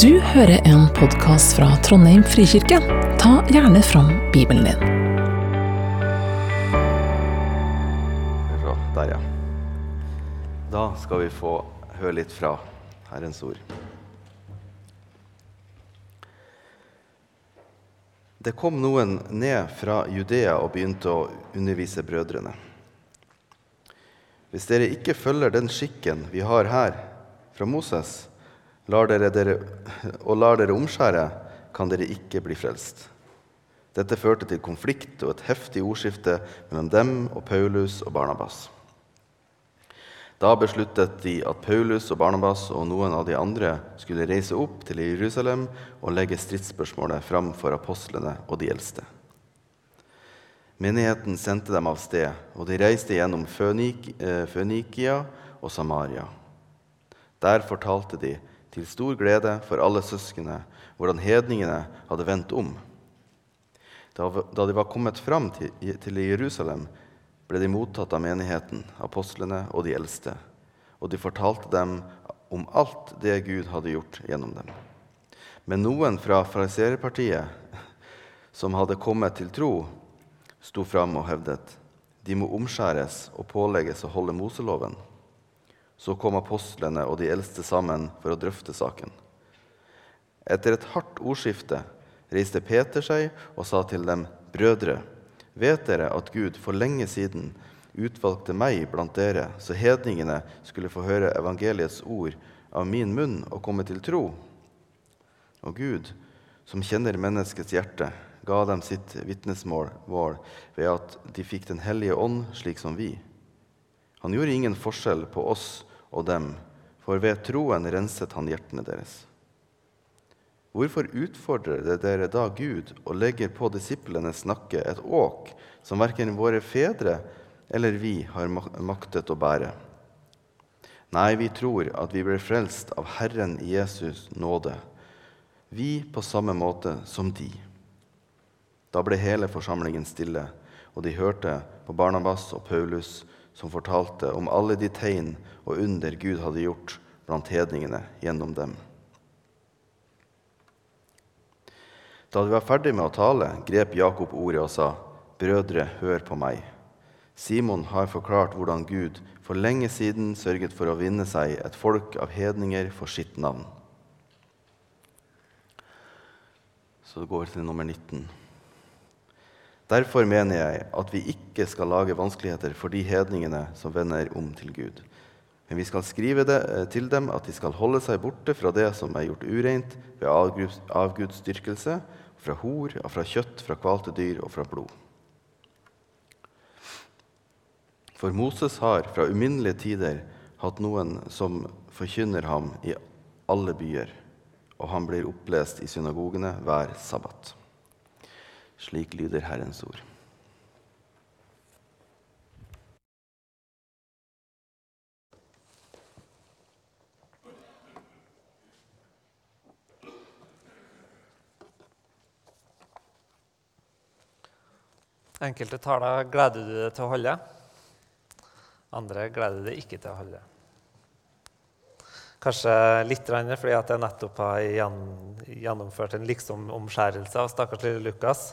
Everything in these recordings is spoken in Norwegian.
Du hører en podkast fra Trondheim frikirke. Ta gjerne fram Bibelen din. Der, ja. Da skal vi få høre litt fra Herrens ord. Det kom noen ned fra Judea og begynte å undervise brødrene. Hvis dere ikke følger den skikken vi har her fra Moses, lar dere dere, og lar dere omskjære, kan dere ikke bli frelst. Dette førte til konflikt og et heftig ordskifte mellom dem og Paulus og Barnabas. Da besluttet de at Paulus og Barnabas og noen av de andre skulle reise opp til Jerusalem og legge stridsspørsmålet fram for apostlene og de eldste. Menigheten sendte dem av sted, og de reiste gjennom eh, Fønikia og Samaria. Der fortalte de, til stor glede for alle søsknene, hvordan hedningene hadde vendt om. Da de var kommet fram til Jerusalem, ble de mottatt av menigheten, apostlene og de eldste, og de fortalte dem om alt det Gud hadde gjort gjennom dem. Men noen fra fariseerpartiet, som hadde kommet til tro, sto fram og hevdet de må omskjæres og pålegges å holde Moseloven. Så kom apostlene og de eldste sammen for å drøfte saken. Etter et hardt ordskifte reiste Peter seg og sa til dem, brødre, vet dere at Gud for lenge siden utvalgte meg blant dere, så hedningene skulle få høre evangeliets ord av min munn og komme til tro? Og Gud, som kjenner menneskets hjerte, ga dem sitt vitnesmål ved at de fikk Den hellige ånd slik som vi. Han gjorde ingen forskjell på oss og dem, for ved troen renset han hjertene deres. Hvorfor utfordrer det dere da Gud og legger på disiplenes nakke et åk som verken våre fedre eller vi har maktet å bære? Nei, vi tror at vi ble frelst av Herren Jesus nåde, vi på samme måte som de. Da ble hele forsamlingen stille, og de hørte på Barnabas og Paulus, som fortalte om alle de tegn og under Gud hadde gjort blant hedningene gjennom dem. Da de var ferdig med å tale, grep Jakob ordet og sa, Brødre, hør på meg. Simon har forklart hvordan Gud for lenge siden sørget for å vinne seg et folk av hedninger for sitt navn. Så det går til nummer 19. Derfor mener jeg at vi ikke skal lage vanskeligheter for de hedningene som vender om til Gud. Men vi skal skrive det eh, til dem at de skal holde seg borte fra det som er gjort ureint ved avgudsdyrkelse, fra hor, fra kjøtt, fra kvalte dyr og fra blod. For Moses har fra uminnelige tider hatt noen som forkynner ham i alle byer, og han blir opplest i synagogene hver sabbat. Slik lyder Herrens ord. Enkelte taler gleder du deg til å holde. Andre gleder du deg ikke til å holde. Kanskje litt fordi at jeg nettopp har gjennomført en liksom-omskjærelse av stakkars lille Lukas.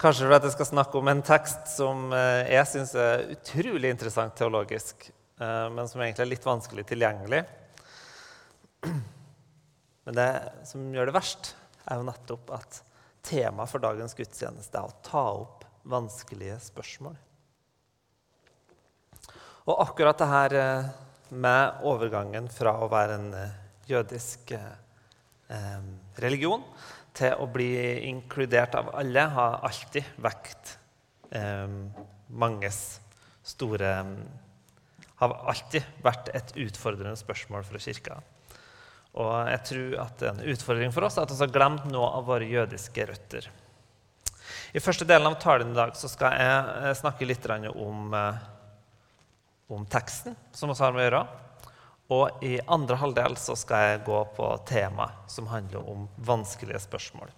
Kanskje fordi jeg skal snakke om en tekst som eh, jeg syns er utrolig interessant teologisk, eh, men som egentlig er litt vanskelig tilgjengelig. Men det som gjør det verst, er jo nettopp at temaet for dagens gudstjeneste er å ta opp vanskelige spørsmål. Og akkurat det her eh, med overgangen fra å være en eh, jødisk eh, religion til å bli inkludert av alle, har alltid vekt eh, manges store Har alltid vært et utfordrende spørsmål for kirka. Og jeg tror at en utfordring for oss er at vi har glemt noe av våre jødiske røtter. I første delen av talen i dag skal jeg snakke litt om om teksten som vi har med å gjøre. Og i andre halvdel så skal jeg gå på tema som handler om vanskelige spørsmål.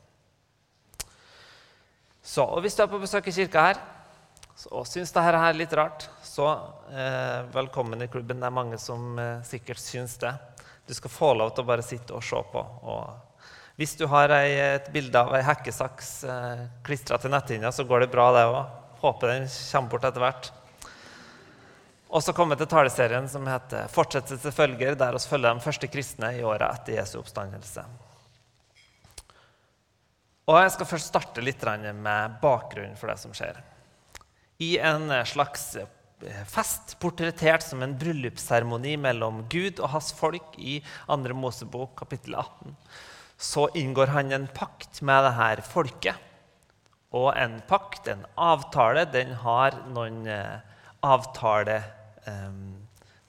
Så, og Hvis du er på besøk i kirka her og syns dette er litt rart, så eh, velkommen i klubben. Det er mange som eh, sikkert syns det. Du skal få lov til å bare sitte og se på. Og hvis du har et bilde av ei hekkesaks eh, klistra til netthinna, så går det bra, det òg. Håper den kommer bort etter hvert. Og så kommer vi til taleserien som heter 'Fortsettelse følger', der vi følger de første kristne i åra etter Jesu oppstandelse. Og Jeg skal først starte litt med bakgrunnen for det som skjer. I en slags fest, portrettert som en bryllupsseremoni mellom Gud og hans folk i 2. Mosebok kapittel 18, så inngår han en pakt med dette folket. Og en pakt, en avtale, den har noen eh, avtale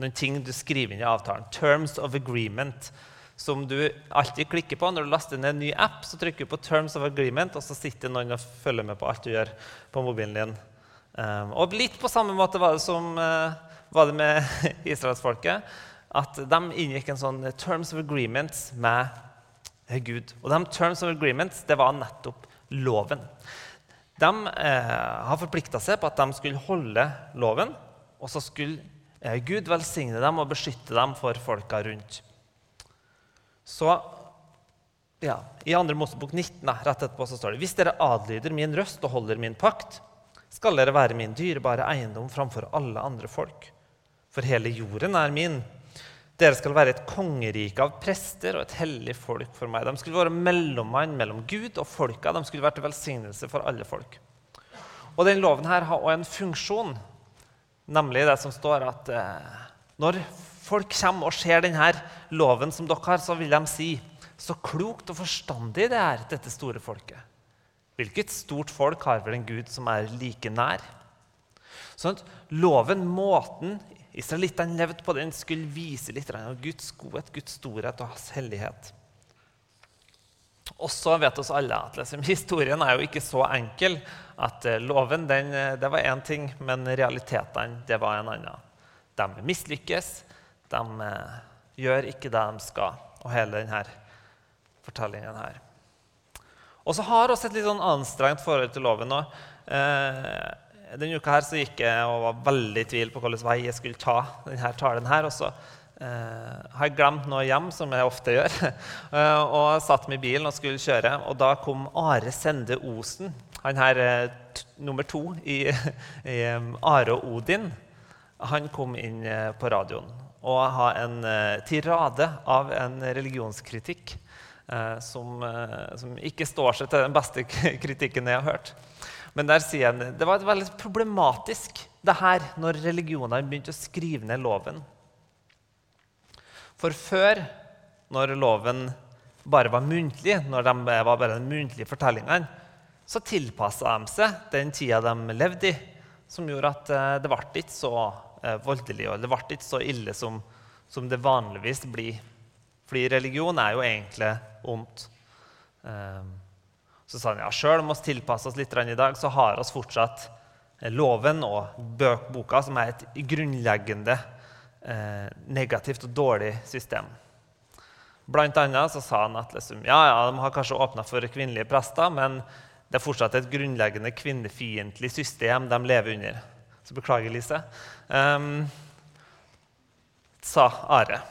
noen ting du skriver inn i avtalen. Terms of agreement. Som du alltid klikker på når du laster ned en ny app. Så trykker du på Terms of agreement, og så sitter noen og følger med på alt du gjør på mobilen din. Og litt på samme måte var det, som, uh, var det med israelsfolket. At de inngikk en sånn Terms of agreement med Gud. Og de Terms of agreement det var nettopp loven. De eh, har forplikta seg på at de skulle holde loven og så skulle eh, Gud velsigne dem og beskytte dem for folka rundt. Så ja, I 2. Mosebok 19 rett etterpå så står det hvis dere adlyder min røst og holder min pakt, skal dere være min dyrebare eiendom framfor alle andre folk. For hele jorden er min. Dere skal være et kongerike av prester og et hellig folk for meg. De skulle være mellommann mellom Gud og folka. De skulle være til velsignelse for alle folk. Og den loven her har også en funksjon Nemlig det som står at eh, når folk kommer og ser denne loven som dere har, så vil de si så klokt og forstandig det er, dette store folket. Hvilket stort folk har vel en gud som er like nær? Sånn at loven, måten israelittene levde på, den skulle vise litt av Guds godhet, Guds storhet og hans hellighet. Og så vet oss alle at liksom, historien er jo ikke så enkel at uh, loven den, eh, det var én ting, men realitetene det var en annen. De mislykkes, de uh, gjør ikke det de skal, og hele denne fortellingen her. Og så har vi et litt sånn anstrengt forhold til loven. òg. Eh, denne uka her så gikk jeg og var veldig i tvil på hvilken vei jeg skulle ta denne talen. her, og så har jeg glemt noe hjem, som jeg ofte gjør. Uh, og satt meg i bilen og skulle kjøre. Og da kom Are Sende Osen, han her uh, nummer to i, i Are og Odin. Han kom inn på radioen og har en tirade av en religionskritikk som, som, ikke står seg til den beste kritikken jeg har hørt. Men der sier han det var veldig problematisk det her når religionene begynte å skrive ned loven. For før, når loven bare var muntlig, når de var bare den muntlige fortellingene, så tilpassa de seg den tida de levde i, som gjorde at eh, det ble ikke så eh, voldelig og det ble ikke så ille som, som det vanligvis blir. Fordi religion er jo egentlig ondt. Ehm, så sa han ja, sjøl om vi tilpasser oss litt i dag, så har vi fortsatt eh, loven og boka, som er et grunnleggende eh, negativt og dårlig system. Blant annet så sa han at liksom, ja, ja, de har kanskje åpna for kvinnelige prester, men det er fortsatt et grunnleggende kvinnefiendtlig system de lever under. Så beklager, Lise. Um, sa Are.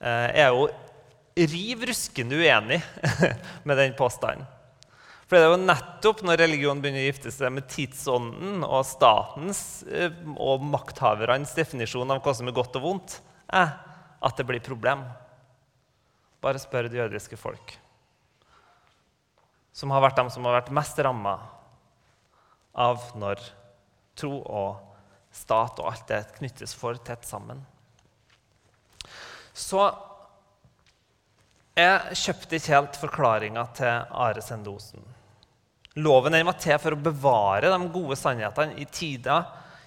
Jeg er jo riv ruskende uenig med den påstanden. For det er jo nettopp når religion begynner å gifte seg med tidsånden og statens eh, og makthavernes definisjon av hva som er godt og vondt, eh, at det blir problem. Bare spør det jødiske folk, som har vært de som har vært mest ramma av når tro og stat og alt det knyttes for tett sammen. Så jeg kjøpte ikke helt forklaringa til Are Sende. Loven den var til for å bevare de gode sannhetene i tider,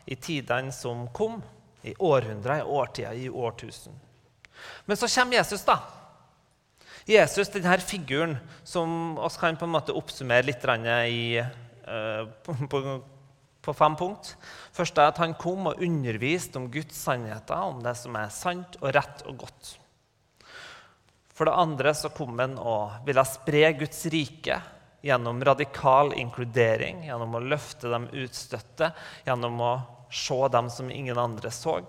i tidene som kom, i århundrer, i årtider, i årtusen. Men så kommer Jesus, da. Jesus, denne figuren som vi kan på en måte oppsummere litt i, uh, på, på, fem punkt. Først er at han kom og underviste om Guds sannheter, om det som er sant og rett og godt. For det andre så kom han og ville spre Guds rike gjennom radikal inkludering, gjennom å løfte dem utstøtte, gjennom å se dem som ingen andre så.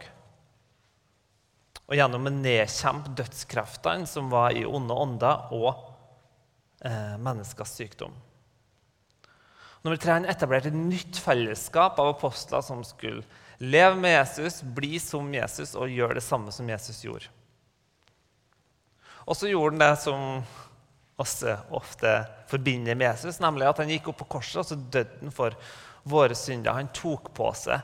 og gjennom å nedkjempe dødskreftene som var i onde ånder og eh, menneskers sykdom. Nummer tre, Han etablerte et nytt fellesskap av apostler som skulle leve med Jesus, bli som Jesus og gjøre det samme som Jesus gjorde. Og så gjorde han det som oss ofte forbinder med Jesus, nemlig at han gikk opp på korset og så døde han for våre synder. Han tok på seg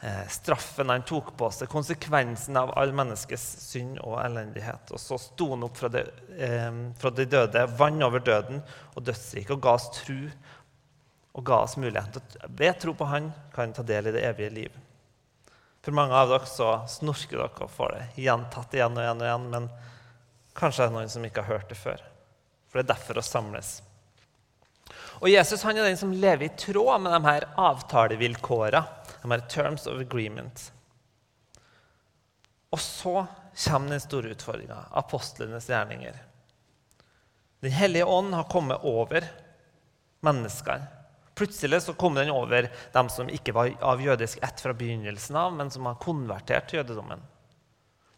eh, straffen, han tok på seg konsekvensen av all menneskets synd og elendighet. Og så sto han opp fra de, eh, fra de døde, vant over døden og dødsriket og ga oss tro og ga oss muligheten til ved tro på Han kan ta del i det evige liv. For mange av dere så snorker dere og får det gjentatt igjen og igjen, og igjen, men kanskje er det noen som ikke har hørt det før. For det er derfor å samles. Og Jesus han er den som lever i tråd med de her avtalevilkårene, de her terms of agreement. Og så kommer den store utfordringa apostlenes gjerninger. Den hellige ånd har kommet over menneskene. Plutselig så kom den over dem som ikke var av jødisk ett fra begynnelsen av, men som har konvertert til jødedommen.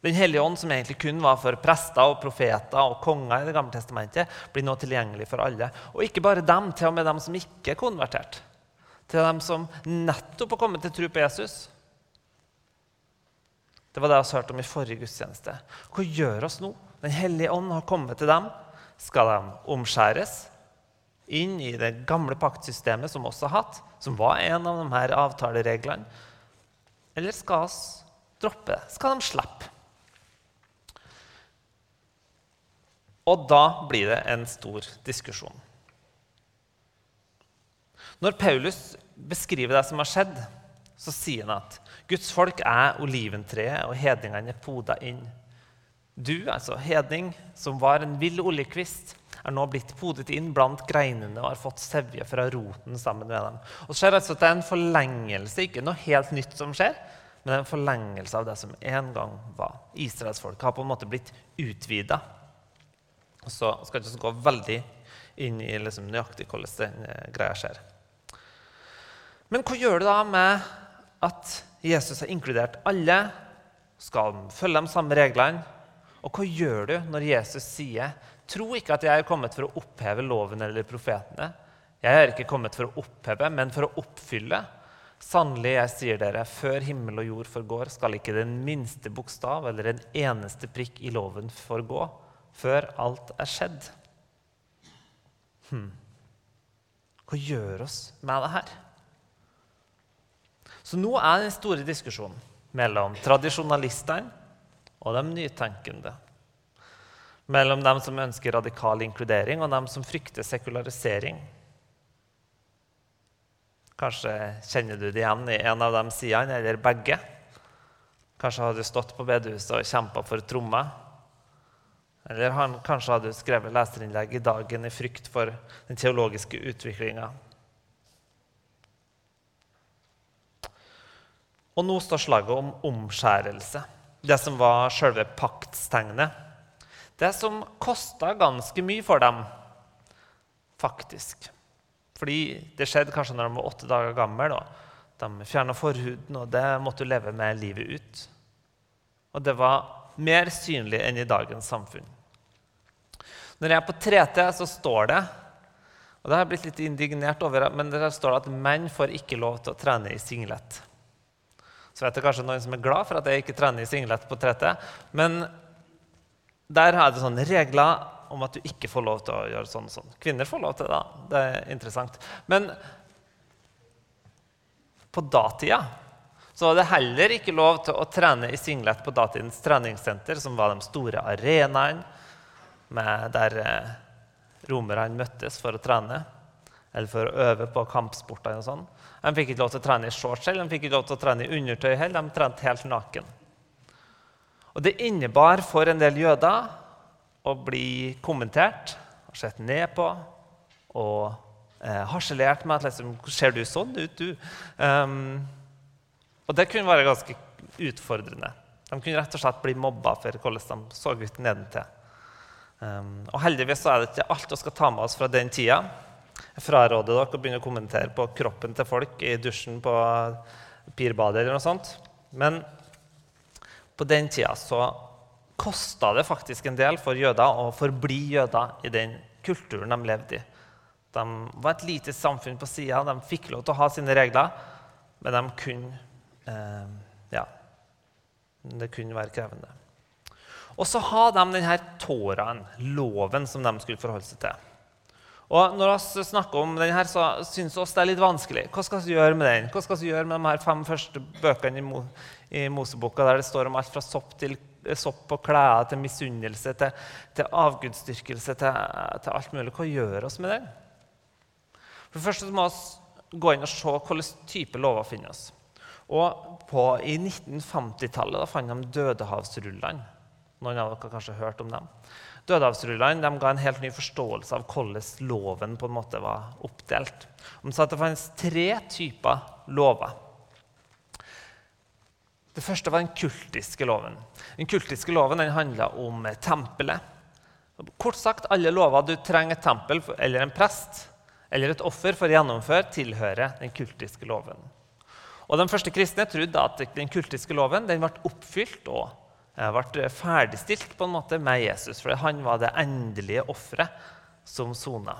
Den hellige ånd, som egentlig kun var for prester og profeter og konger, i det gamle testamentet, blir nå tilgjengelig for alle. Og ikke bare dem, til og med dem som ikke er konvertert. Til dem som nettopp har kommet til tro på Jesus. Det var det vi hørte om i forrige gudstjeneste. Hva gjør oss nå? Den hellige ånd har kommet til dem. Skal de omskjæres? inn i det gamle paktsystemet som også har hatt, som var en av de her avtalereglene? Eller skal vi droppe det? Skal de slippe? Og da blir det en stor diskusjon. Når Paulus beskriver det som har skjedd, så sier han at Guds folk er oliventreet, og hedningene er poda inn. Du, altså hedning, som var en vill oljekvist, er nå blitt podet inn blant greinene og har fått sevje fra roten sammen med dem. Og så skjer altså at Det er en forlengelse, ikke noe helt nytt som skjer, men en forlengelse av det som en gang var. Israelsfolket har på en måte blitt utvida. Så skal jeg ikke gå veldig inn i liksom nøyaktig hvordan den eh, greia skjer. Men hva gjør det da med at Jesus har inkludert alle? Skal følge de samme reglene? Og hva gjør du når Jesus sier Tro ikke at jeg er kommet for å oppheve loven eller profetene. Jeg er ikke kommet for å oppheve, men for å oppfylle. Sannelig, jeg sier dere, før himmel og jord forgår, skal ikke den minste bokstav eller en eneste prikk i loven forgå, før alt er skjedd. Hm. Hva gjør oss med det her? Så nå er den store diskusjonen mellom tradisjonalistene og de nytenkende mellom dem som ønsker radikal inkludering, og dem som frykter sekularisering. Kanskje kjenner du det igjen i en av de sidene, eller begge. Kanskje har du stått på bedehuset og kjempa for trommer. Eller han, kanskje hadde skrevet leserinnlegg i dagen i frykt for den teologiske utviklinga. Og nå står slaget om omskjærelse, det som var selve paktstegnet. Det som kosta ganske mye for dem, faktisk. Fordi det skjedde kanskje når de var åtte dager gamle. De fjerna forhuden, og det måtte du leve med livet ut. Og det var mer synlig enn i dagens samfunn. Når jeg er på 3T, så står det og det har jeg blitt litt indignert over, men det står at menn får ikke lov til å trene i singlet. Så vet jeg kanskje noen som er glad for at jeg ikke trener i singlet på 3T. Men der er det sånne regler om at du ikke får lov til å gjøre sånn og sånn. Kvinner får lov til det. da. Det er interessant. Men på datida så var det heller ikke lov til å trene i singlet på datidens treningssenter, som var de store arenaene der eh, romerne møttes for å trene eller for å øve på kampsporter. og sånn. De fikk ikke lov til å trene i shorts eller de fikk ikke lov til å trene i undertøy. heller. De trente helt naken. Og det innebar for en del jøder å bli kommentert og sett ned på og eh, harselert med at liksom, Ser du sånn ut, du? Um, og det kunne være ganske utfordrende. De kunne rett og slett bli mobba for hvordan de så ut nedentil. Um, og heldigvis er det ikke alt vi skal ta med oss fra den tida. Jeg fraråder dere å begynne å kommentere på kroppen til folk i dusjen på pirbadet eller noe sånt. Men på den tida så kosta det faktisk en del for jøder å forbli jøder i den kulturen de levde i. De var et lite samfunn på sida. De fikk lov til å ha sine regler, men de kunne eh, Ja. Det kunne være krevende. Og så har de denne tåraen, loven, som de skulle forholde seg til. Og når vi snakker om denne, så syns vi det er litt vanskelig. Hva skal vi gjøre med den? Hva skal vi gjøre med de her fem første bøkene i, Mo i Moseboka, der det står om alt fra sopp, til, sopp og klær til misunnelse, til, til avgudsdyrkelse, til, til, alt mulig? Hva gjør oss med den? For det første må vi gå inn og se hvilken type lover finnes. Og på, I 1950-tallet fant de Dødehavsrullene. Noen av dere har kanskje hørt om dem. Dødehavsrullene ga en helt ny forståelse av hvordan loven på en måte var oppdelt. De sa at det fantes tre typer lover. Det første var den kultiske loven. Den kultiske loven den handla om tempelet. Kort sagt, alle lover du trenger et tempel eller en prest eller et offer for å gjennomføre, tilhører den kultiske loven. Og De første kristne trodde at den kultiske loven den ble oppfylt og ble ferdigstilt på en måte med Jesus, for han var det endelige offeret som sona.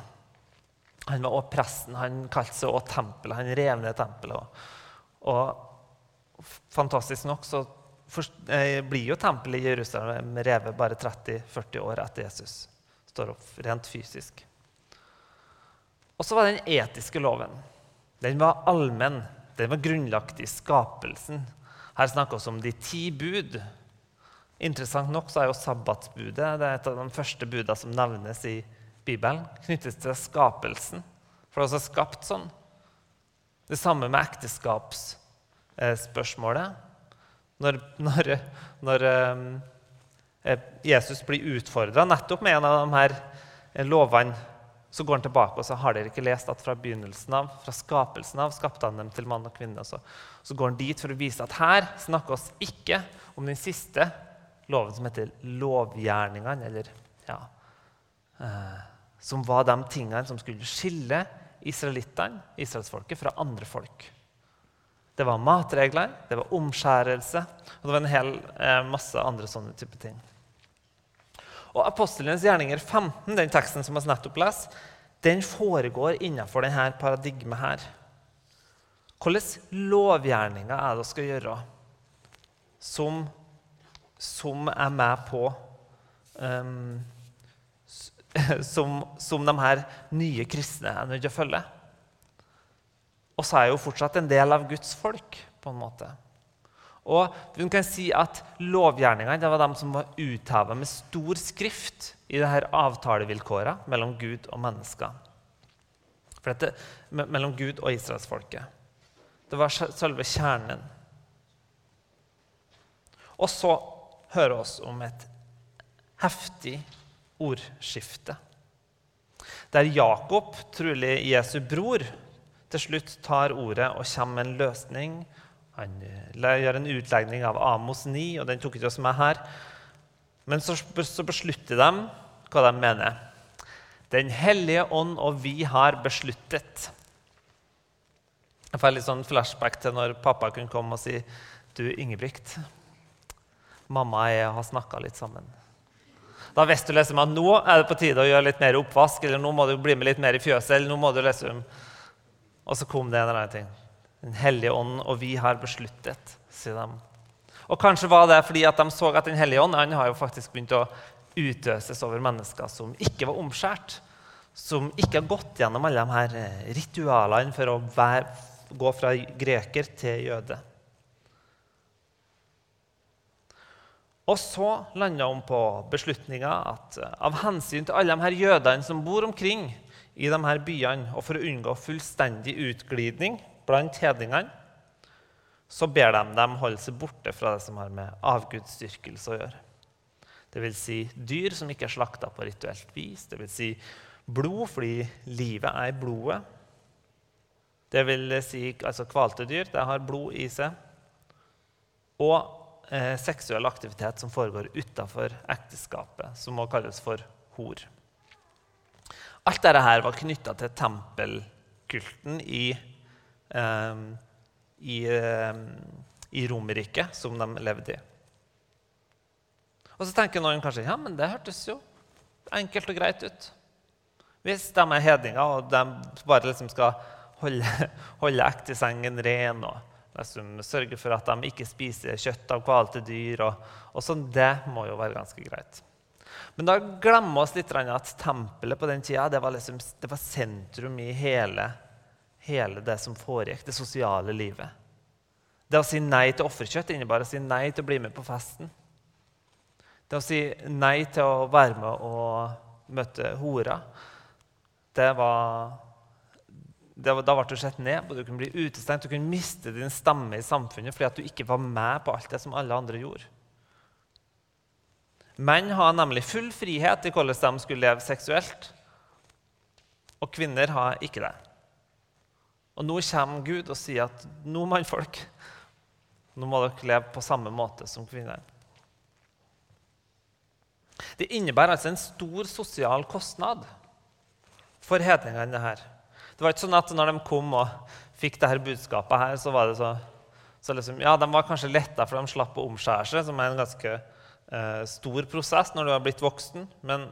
Han var også presten, han kalte seg også tempelet. Han rev ned tempelet. Og fantastisk nok så eh, blir jo tempelet i Jerusalem revet bare 30-40 år etter Jesus står opp rent fysisk. Og så var den etiske loven. Den var allmenn. Den var grunnlagt i skapelsen. Her snakker vi om de ti bud Interessant nok så er jo sabbatsbudet det er et av de første budene som nevnes i Bibelen, knyttes til skapelsen. For det er også skapt sånn. Det samme med ekteskapsspørsmålet. Når, når, når eh, Jesus blir utfordra nettopp med en av de her lovene, så går han tilbake og så har dere ikke lest at fra begynnelsen av, fra skapelsen av skapte han dem til mann og kvinne. Så, så går han dit for å vise at her snakker oss ikke om den siste loven som heter lovgjerningene, eller ja, eh, Som var de tingene som skulle skille israelittene, israelsfolket, fra andre folk. Det var matregler, det var omskjærelse, og det var en hel eh, masse andre sånne type ting. Og apostelens gjerninger 15, den teksten som vi nettopp leste, den foregår innenfor denne paradigmet her. Hvilke lovgjerninger er det vi skal gjøre som som er med på um, som, som, de her nye kristne er nødt til å følge. Og så er jeg jo fortsatt en del av Guds folk. på en måte. Og hun kan si at Lovgjerningene var de som var utheva med stor skrift i det her avtalevilkåret mellom Gud og mennesker. For dette, mellom Gud og israelsfolket. Det var selve kjernen. Og så høre oss om et heftig ordskifte. Der Jakob, trolig Jesu bror, til slutt tar ordet og kommer med en løsning. Han gjør en utlegning av Amos 9, og den tok ikke oss med her. Men så, så beslutter de hva de mener. Den hellige ånd og vi har besluttet. Jeg får litt sånn flashback til når pappa kunne komme og si Du, Ingebrigt, mamma og jeg har snakka litt sammen. Da visste du liksom at nå er det på tide å gjøre litt mer oppvask, eller nå må du bli med litt mer i fjøset. eller nå må du liksom... Og så kom det en eller annen ting. Den hellige ånd og vi har besluttet, sier de. Og kanskje var det fordi at de så at Den hellige ånd han har jo faktisk begynt å utøses over mennesker som ikke var omskjært. Som ikke har gått gjennom alle de her ritualene for å være, gå fra greker til jøde. Og så landa hun på beslutninga at eh, av hensyn til alle de her jødene som bor omkring i de her byene, og for å unngå fullstendig utglidning blant hedningene, så ber de dem holde seg borte fra det som har med avgudsdyrkelse å gjøre. Vil si dyr som ikke er slakta på rituelt vis. Vil si blod, fordi livet er i blodet. Det vil si altså kvalte dyr. Det har blod i seg. Og eh, seksuell aktivitet som foregår utafor ekteskapet, som må kalles for hor. Alt dette var knytta til tempelkulten i, eh, i, eh, i Romerriket, som de levde i. Og så tenker noen kanskje ja, men det hørtes jo enkelt og greit ut. Hvis de er hedninger og de bare liksom skal holde, holde ektesengen ren og liksom sørger for at de ikke spiser kjøtt av kvalte dyr, og, og sånn, det må jo være ganske greit. Men da glemmer vi oss litt at tempelet på den tida det var, liksom, det var sentrum i hele, hele det som foregikk, det sosiale livet. Det å si nei til offerkjøtt innebar å si nei til å bli med på festen. Det å si nei til å være med og møte hora, det var Da ble du sett ned på, du kunne bli utestengt, du kunne miste din stemme i samfunnet fordi at du ikke var med på alt det som alle andre gjorde. Menn har nemlig full frihet i hvordan de skulle leve seksuelt, og kvinner har ikke det. Og nå kommer Gud og sier at nå, mannfolk, nå må dere leve på samme måte som kvinner. Det innebærer altså en stor sosial kostnad for hedningene. her. Det var ikke sånn at når de kom og fikk dette budskapet, her, så var det så, så liksom, ja, De var kanskje letta for de slapp å omskjære seg, som er en ganske eh, stor prosess når du har blitt voksen. Men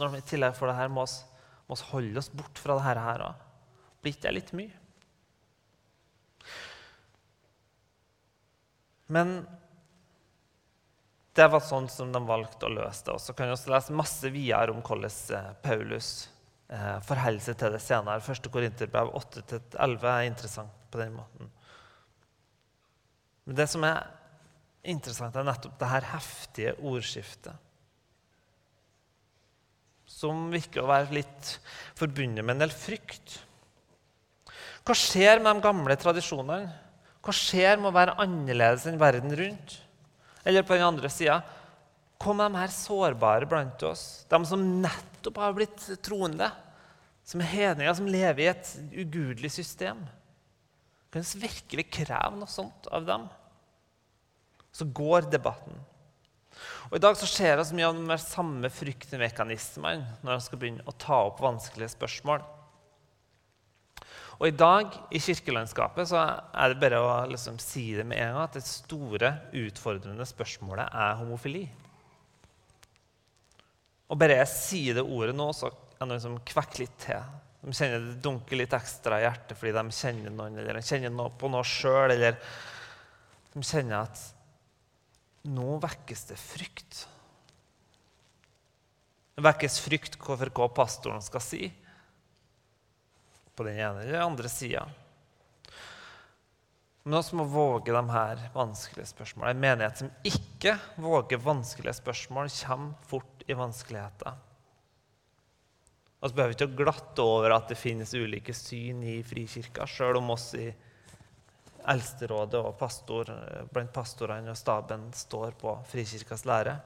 når de i tillegg får det her, må vi holde oss bort fra det her òg. Blir ikke det litt mye? Men det var sånn som de valgte å løse det. Og så kan vi også lese masse videre om hvordan eh, Paulus eh, forholder seg til det senere. Første Korinterbrev 8-11 er interessant på den måten. Men det som er interessant, er nettopp det her heftige ordskiftet. Som virker å være litt forbundet med en del frykt. Hva skjer med de gamle tradisjonene? Hva skjer med å være annerledes enn verden rundt? Eller på den andre sida Hva med de her sårbare blant oss? De som nettopp har blitt troende? Som er hedninger, som lever i et ugudelig system? Kan vi virkelig kreve noe sånt av dem? Så går debatten. Og I dag så ser vi så mye av de samme fryktmekanismene når de skal begynne å ta opp vanskelige spørsmål. Og I dag i kirkelandskapet så er det bare å liksom si det med en gang at det store, utfordrende spørsmålet er homofili. Og bare jeg sier det ordet nå, så er det noen som kvekker litt til. De kjenner det dunker litt ekstra i hjertet fordi de kjenner noen, eller de kjenner noe på noe sjøl, eller de kjenner at nå vekkes det frykt. Det vekkes frykt for hva pastoren skal si på den ene eller den andre sida. Men vi må våge de her vanskelige spørsmålene. En menighet som ikke våger vanskelige spørsmål, kommer fort i vanskeligheter. så behøver vi ikke å glatte over at det finnes ulike syn i Frikirka, sjøl om oss i Eldsterådet og pastor, blant pastorene og staben står på Frikirkas lære.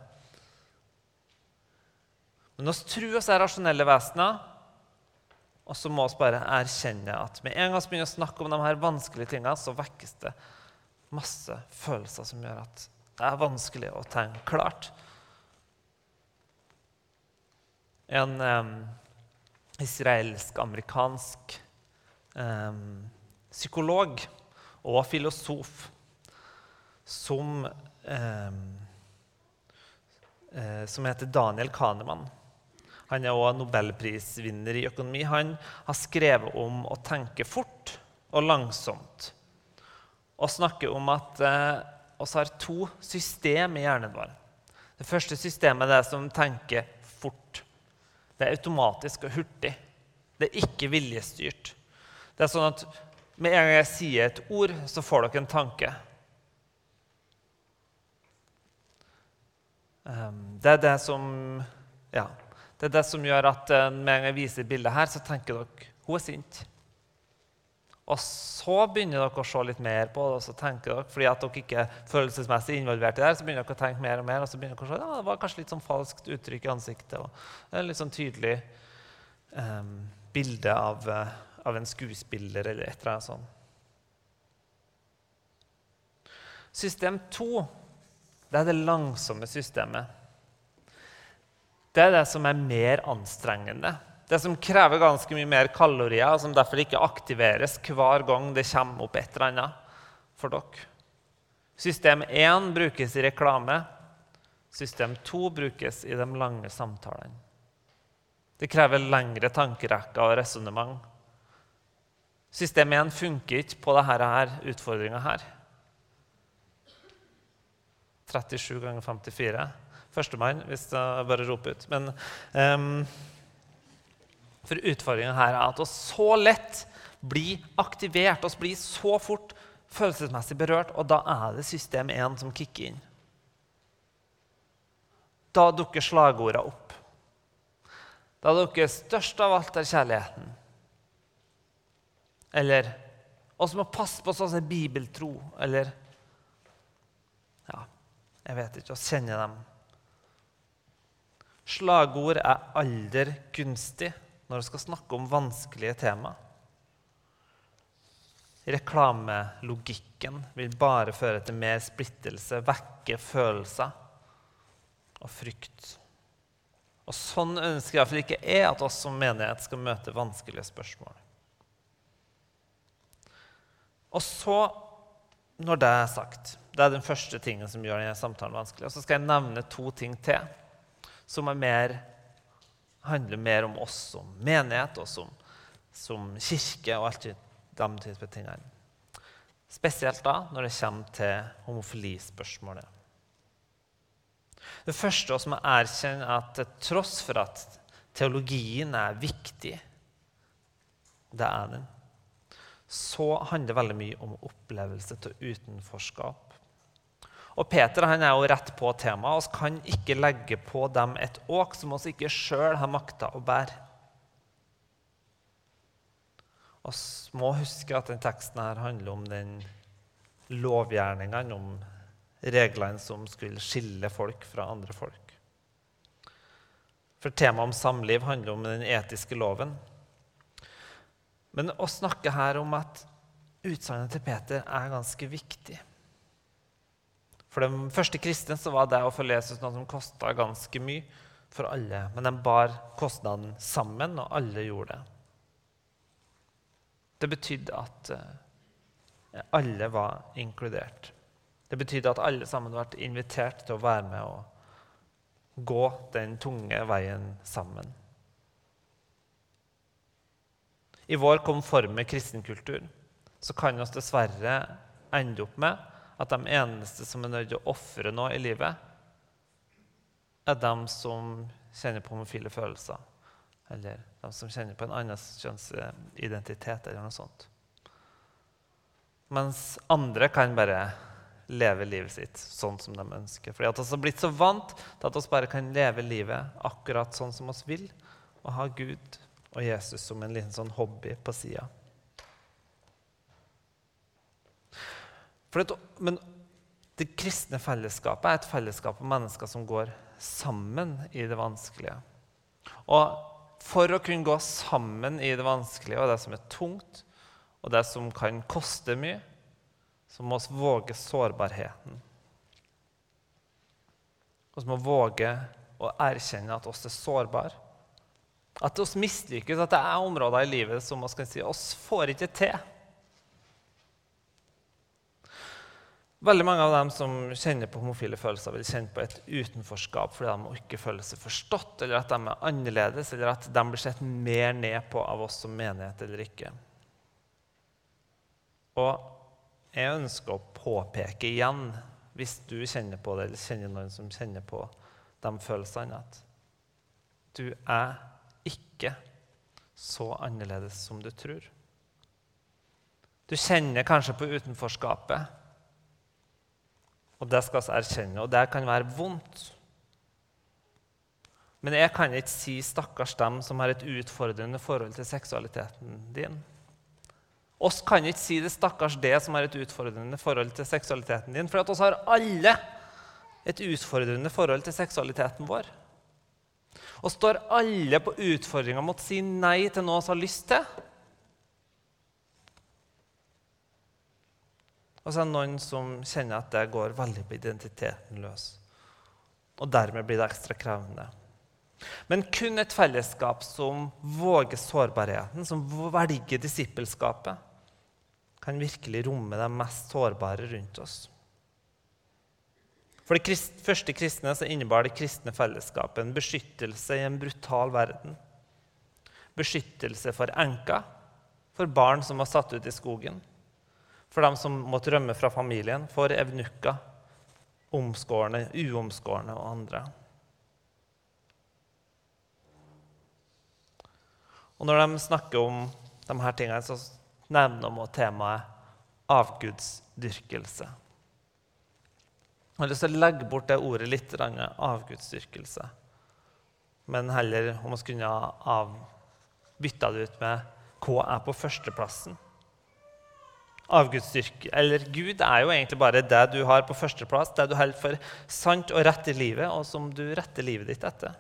Men oss tror oss er rasjonelle vesener. Og så må vi bare erkjenne at med en gang vi begynner å snakke om de her vanskelige tingene, så vekkes det masse følelser som gjør at det er vanskelig å tenke klart. En um, israelsk-amerikansk um, psykolog og filosof som, um, som heter Daniel Kahneman han er også nobelprisvinner i økonomi. Han har skrevet om å tenke fort og langsomt. Og snakker om at eh, vi har to system i hjernen vår. Det første systemet er det som tenker fort. Det er automatisk og hurtig. Det er ikke viljestyrt. Det er sånn at med en gang jeg sier et ord, så får dere en tanke. Ehm, det er det som Ja. Det er det som gjør at eh, med en gang viser bildet her, så tenker dere hun er sint. Og så begynner dere å se litt mer på det, og så tenker dere, fordi at dere ikke er følelsesmessig involvert i det, så begynner dere å tenke mer og mer, og så begynner dere å se ja, det var kanskje litt sånn falskt uttrykk i ansiktet. og Litt sånn tydelig um, bilde av, uh, av, en skuespiller eller et eller annet sånt. System 2 det er det langsomme systemet. Det er det som er mer anstrengende. Det som krever ganske mye mer kalorier, og som derfor ikke aktiveres hver gang det kommer opp et eller annet for dere. System 1 brukes i reklame. System 2 brukes i de lange samtalene. Det krever lengre tankerekker og resonnement. System 1 funker ikke på denne utfordringa her. 37 ganger 54. Førstemann, hvis jeg bare roper ut. Men um, For utfordringa her er at vi så lett blir aktivert, vi blir så fort følelsesmessig berørt, og da er det system 1 som kicker inn. Da dukker slagordene opp. Da dukker størst av alt er kjærligheten. Eller oss må passe på sånn som bibeltro. Eller Ja, jeg vet ikke. Vi kjenner dem. Slagord er aller gunstig når du skal snakke om vanskelige tema. Reklamelogikken vil bare føre til mer splittelse, vekke følelser og frykt. Og Sånn ønsker iallfall ikke jeg at oss som menighet skal møte vanskelige spørsmål. Og så, når det er sagt Det er den første tingen som gjør denne samtalen vanskelig. Og så skal jeg nevne to ting til som mer, handler mer om oss som menighet og som, som kirke og alt de type tingene. Spesielt da når det kommer til homofilispørsmålet. Det første som er erkjenner, at til tross for at teologien er viktig, det er den, så handler det veldig mye om opplevelse til utenforskap. Og Peter han er jo rett på temaet. Vi kan ikke legge på dem et åk som vi ikke sjøl har makta å bære. Vi må huske at denne teksten her handler om den lovgjerningene, om reglene som skulle skille folk fra andre folk. For temaet om samliv handler om den etiske loven. Men å snakke her om at utsagnet til Peter er ganske viktig. For de første kristne så var det å følge Jesus noe som kosta ganske mye for alle. Men de bar kostnaden sammen, og alle gjorde det. Det betydde at eh, alle var inkludert. Det betydde at alle sammen ble invitert til å være med og gå den tunge veien sammen. I vår konforme kristenkultur så kan vi dessverre ende opp med at de eneste som er nødt til å ofre noe i livet, er de som kjenner på homofile følelser. Eller de som kjenner på en annen kjønnsidentitet eller noe sånt. Mens andre kan bare leve livet sitt sånn som de ønsker. Fordi at vi har blitt så vant til at vi bare kan leve livet akkurat sånn som vi vil, og ha Gud og Jesus som en liten sånn hobby på sida. Men det kristne fellesskapet er et fellesskap av mennesker som går sammen i det vanskelige. Og for å kunne gå sammen i det vanskelige og det som er tungt, og det som kan koste mye, så må vi våge sårbarheten. Vi må våge å erkjenne at oss er sårbare. At oss mislykkes, at det er områder i livet som vi kan si oss får ikke til. Veldig mange av dem som kjenner på homofile følelser, vil kjenne på et utenforskap fordi de ikke føler seg forstått, eller at de er annerledes, eller at de blir sett mer ned på av oss som menighet eller ikke. Og jeg ønsker å påpeke igjen, hvis du kjenner på det, eller kjenner noen som kjenner på de følelsene, at du er ikke så annerledes som du tror. Du kjenner kanskje på utenforskapet. Og det skal vi erkjenne, og det kan være vondt. Men jeg kan ikke si 'stakkars dem som har et utfordrende forhold til seksualiteten din'. Oss kan ikke si det 'stakkars det som har et utfordrende forhold til seksualiteten din', for oss har alle et utfordrende forhold til seksualiteten vår. Og står alle på utfordringa mot å si nei til noe vi har lyst til. Og så er det noen som kjenner at det går veldig på identiteten løs. Og dermed blir det ekstra krevende. Men kun et fellesskap som våger sårbarheten, som velger disippelskapet, kan virkelig romme de mest sårbare rundt oss. For de første kristne så innebar det kristne fellesskapet en beskyttelse i en brutal verden. Beskyttelse for enker, for barn som var satt ut i skogen, for dem som måtte rømme fra familien, for evnukker, omskårne, uomskårne og andre. Og når de snakker om de her tingene, så nevner de temaet avgudsdyrkelse. Jeg har lyst til å legge bort det ordet litt, avgudsdyrkelse. Men heller om vi kunne ha bytta det ut med hva er på førsteplassen. Avgudsdyrk, eller Gud, er jo egentlig bare det du har på førsteplass, det du holder for sant og rett i livet, og som du retter livet ditt etter.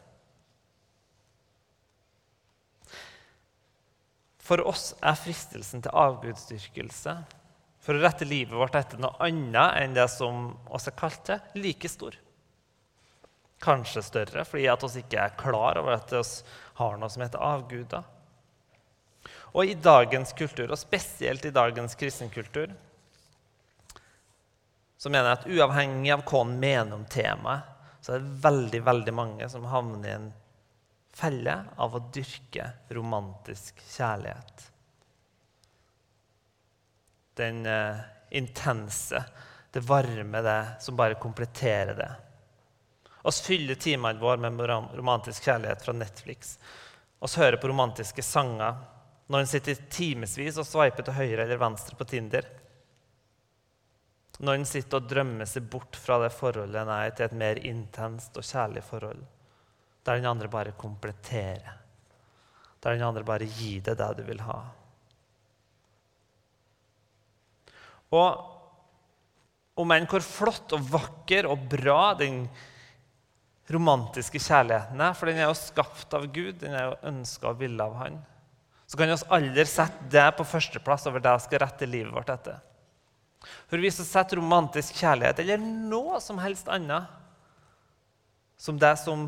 For oss er fristelsen til avgudsdyrkelse for å rette livet vårt etter noe annet enn det som oss er kalt til, like stor. Kanskje større, fordi at oss ikke er klar over at vi har noe som heter avguder. Og i dagens kultur, og spesielt i dagens kristenkultur, så mener jeg at uavhengig av hva en mener om temaet, så er det veldig, veldig mange som havner i en felle av å dyrke romantisk kjærlighet den eh, intense, det varme, det som bare kompletterer det. Vi fyller timene våre med romantisk kjærlighet fra Netflix. Vi hører på romantiske sanger når en sitter timevis og sveiper til høyre eller venstre på Tinder. Når en sitter og drømmer seg bort fra det forholdet en er til et mer intenst og kjærlig forhold, der den andre bare kompletterer, der den andre bare gir deg det du vil ha. Og om enn hvor flott og vakker og bra den romantiske kjærligheten er, for den er jo skapt av Gud, den er jo ønska og ville av Han, så kan vi aldri sette det på førsteplass over det vi skal rette livet vårt etter. For hvis vi setter romantisk kjærlighet eller noe som helst annet som det som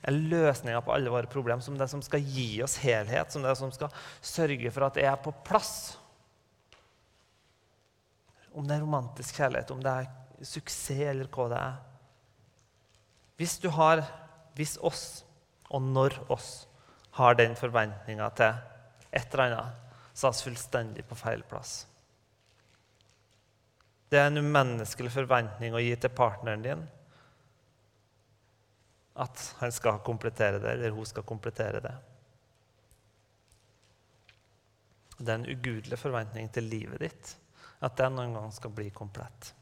er løsninga på alle våre problemer, som det som skal gi oss helhet, som det som skal sørge for at det er på plass, om det er romantisk kjærlighet, om det er suksess, eller hva det er. Hvis du har, hvis oss, og når oss, har den forventninga til et eller annet, er fullstendig på feil plass. Det er en umenneskelig forventning å gi til partneren din at han skal komplettere det, eller hun skal komplettere det. Det er en ugudelig forventning til livet ditt at den noen gang skal bli komplett.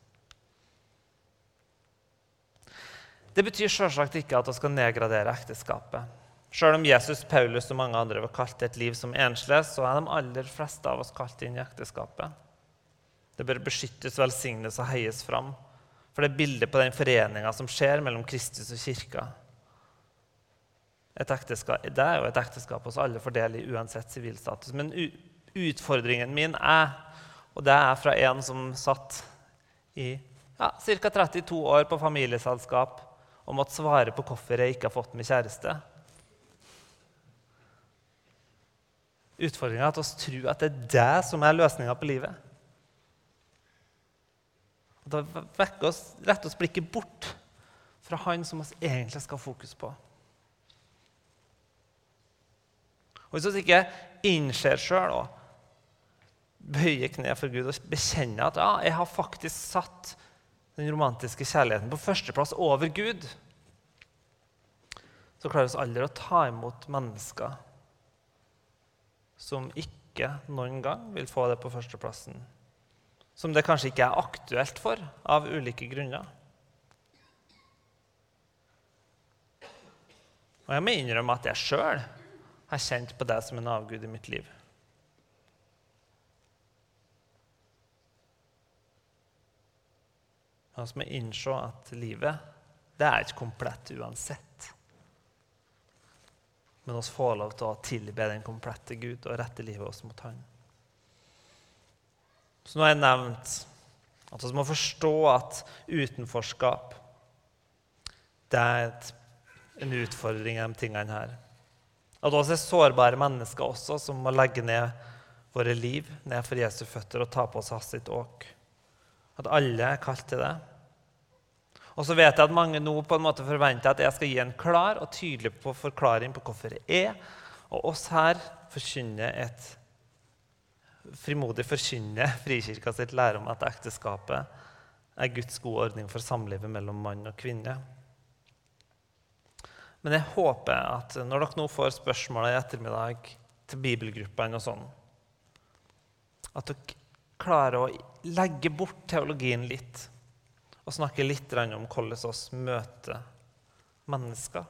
Det betyr selvsagt ikke at vi skal nedgradere ekteskapet. Selv om Jesus, Paulus og mange andre var kalt et liv som enslige, så er de aller fleste av oss kalt inn i ekteskapet. Det bør beskyttes, velsignes og heies fram. For det er bildet på den foreninga som skjer mellom Kristus og kirka. det er jo et ekteskap hos alle fordelig, uansett sivilstatus. Men utfordringen min er og det er fra en som satt i ja, ca. 32 år på familieselskap og måtte svare på hvorfor jeg ikke har fått meg kjæreste. Utfordringa er at vi tror at det er det som er løsninga på livet. Og da vekker oss, retter oss blikket bort fra han som vi egentlig skal ha fokus på. Og Hvis vi ikke innser sjøl bøyer kne for Gud og bekjenner at ja, jeg har faktisk satt den romantiske kjærligheten på førsteplass over Gud, så klarer vi aldri å ta imot mennesker som ikke noen gang vil få det på førsteplassen. Som det kanskje ikke er aktuelt for av ulike grunner. Og jeg må innrømme at jeg sjøl har kjent på det som en avgud i mitt liv. Da må vi innse at livet det er ikke komplett uansett. Men vi får lov til å tilbe den komplette Gud og rette livet oss mot Han. Så nå har jeg nevnt at vi må forstå at utenforskap det er et, en utfordring i de tingene her. At vi er sårbare mennesker også, som må legge ned våre liv ned for Jesu føtter og ta på oss hans sitt åk. At alle er kalt til det. Og så vet jeg at mange nå på en måte forventer at jeg skal gi en klar og tydelig på forklaring på hvorfor det er, og oss her forkynner et frimodig forkynner Frikirka sitt lære om at ekteskapet er Guds gode ordning for samlivet mellom mann og kvinne. Men jeg håper at når dere nå får spørsmål i ettermiddag til bibelgruppene og sånn, at dere klarer å legge bort teologien litt og snakke litt om hvordan oss møter mennesker.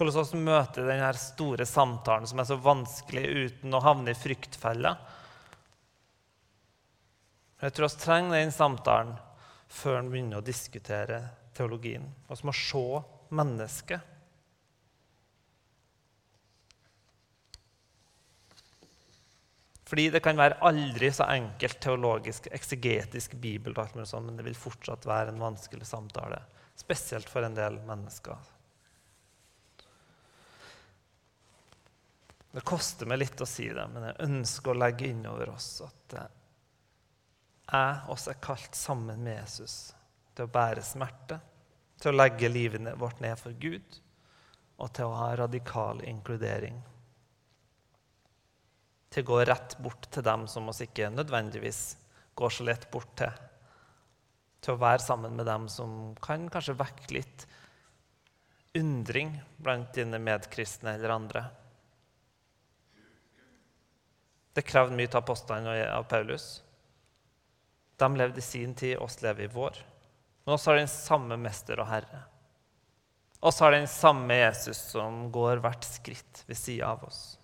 Hvordan vi møter denne store samtalen som er så vanskelig uten å havne i fryktfella. Jeg tror vi trenger den samtalen før en begynner å diskutere teologien. Vi må se mennesket. Fordi det kan være aldri så enkelt teologisk, eksegetisk bibel, men det vil fortsatt være en vanskelig samtale. Spesielt for en del mennesker. Det koster meg litt å si det, men jeg ønsker å legge inn over oss at jeg også er kalt sammen med Jesus til å bære smerte, til å legge livet vårt ned for Gud og til å ha radikal inkludering til å gå rett bort til dem som oss ikke nødvendigvis går så lett bort til. Til å være sammen med dem som kan kanskje vekke litt undring blant dine medkristne eller andre. Det krevde mye av apostlene av Paulus. De levde i sin tid, oss lever i vår. Men oss har den samme mester og herre. Oss har den samme Jesus som går hvert skritt ved sida av oss.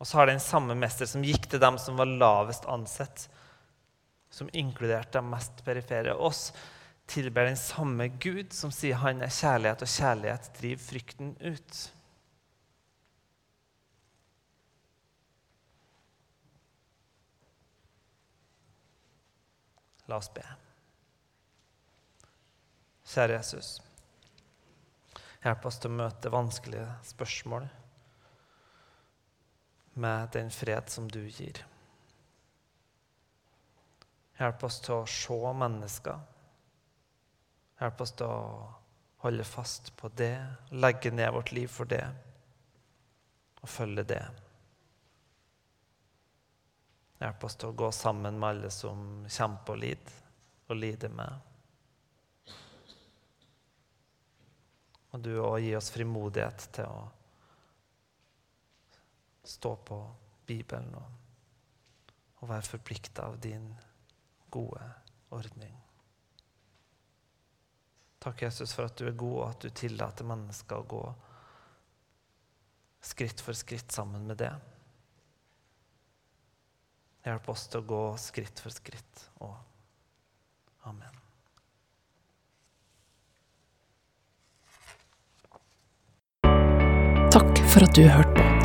Og så har det en samme mester som gikk til dem som var lavest ansett, som inkluderte de mest perifere. Oss tilber den samme Gud som sier han er kjærlighet, og kjærlighet driver frykten ut. La oss be. Kjære Jesus. Hjelp oss til å møte vanskelige spørsmål med den fred som du gir. Hjelp oss til å se mennesker. Hjelp oss til å holde fast på det, legge ned vårt liv for det og følge det. Hjelp oss til å gå sammen med alle som kjemper og lider, og lider med. Og du òg gi oss frimodighet til å stå på Bibelen og, og være forplikta av din gode ordning. Takk, Jesus, for at du er god, og at du tillater mennesker å gå skritt for skritt sammen med det. Hjelp oss til å gå skritt for skritt. Og amen. Takk for at du hørte på.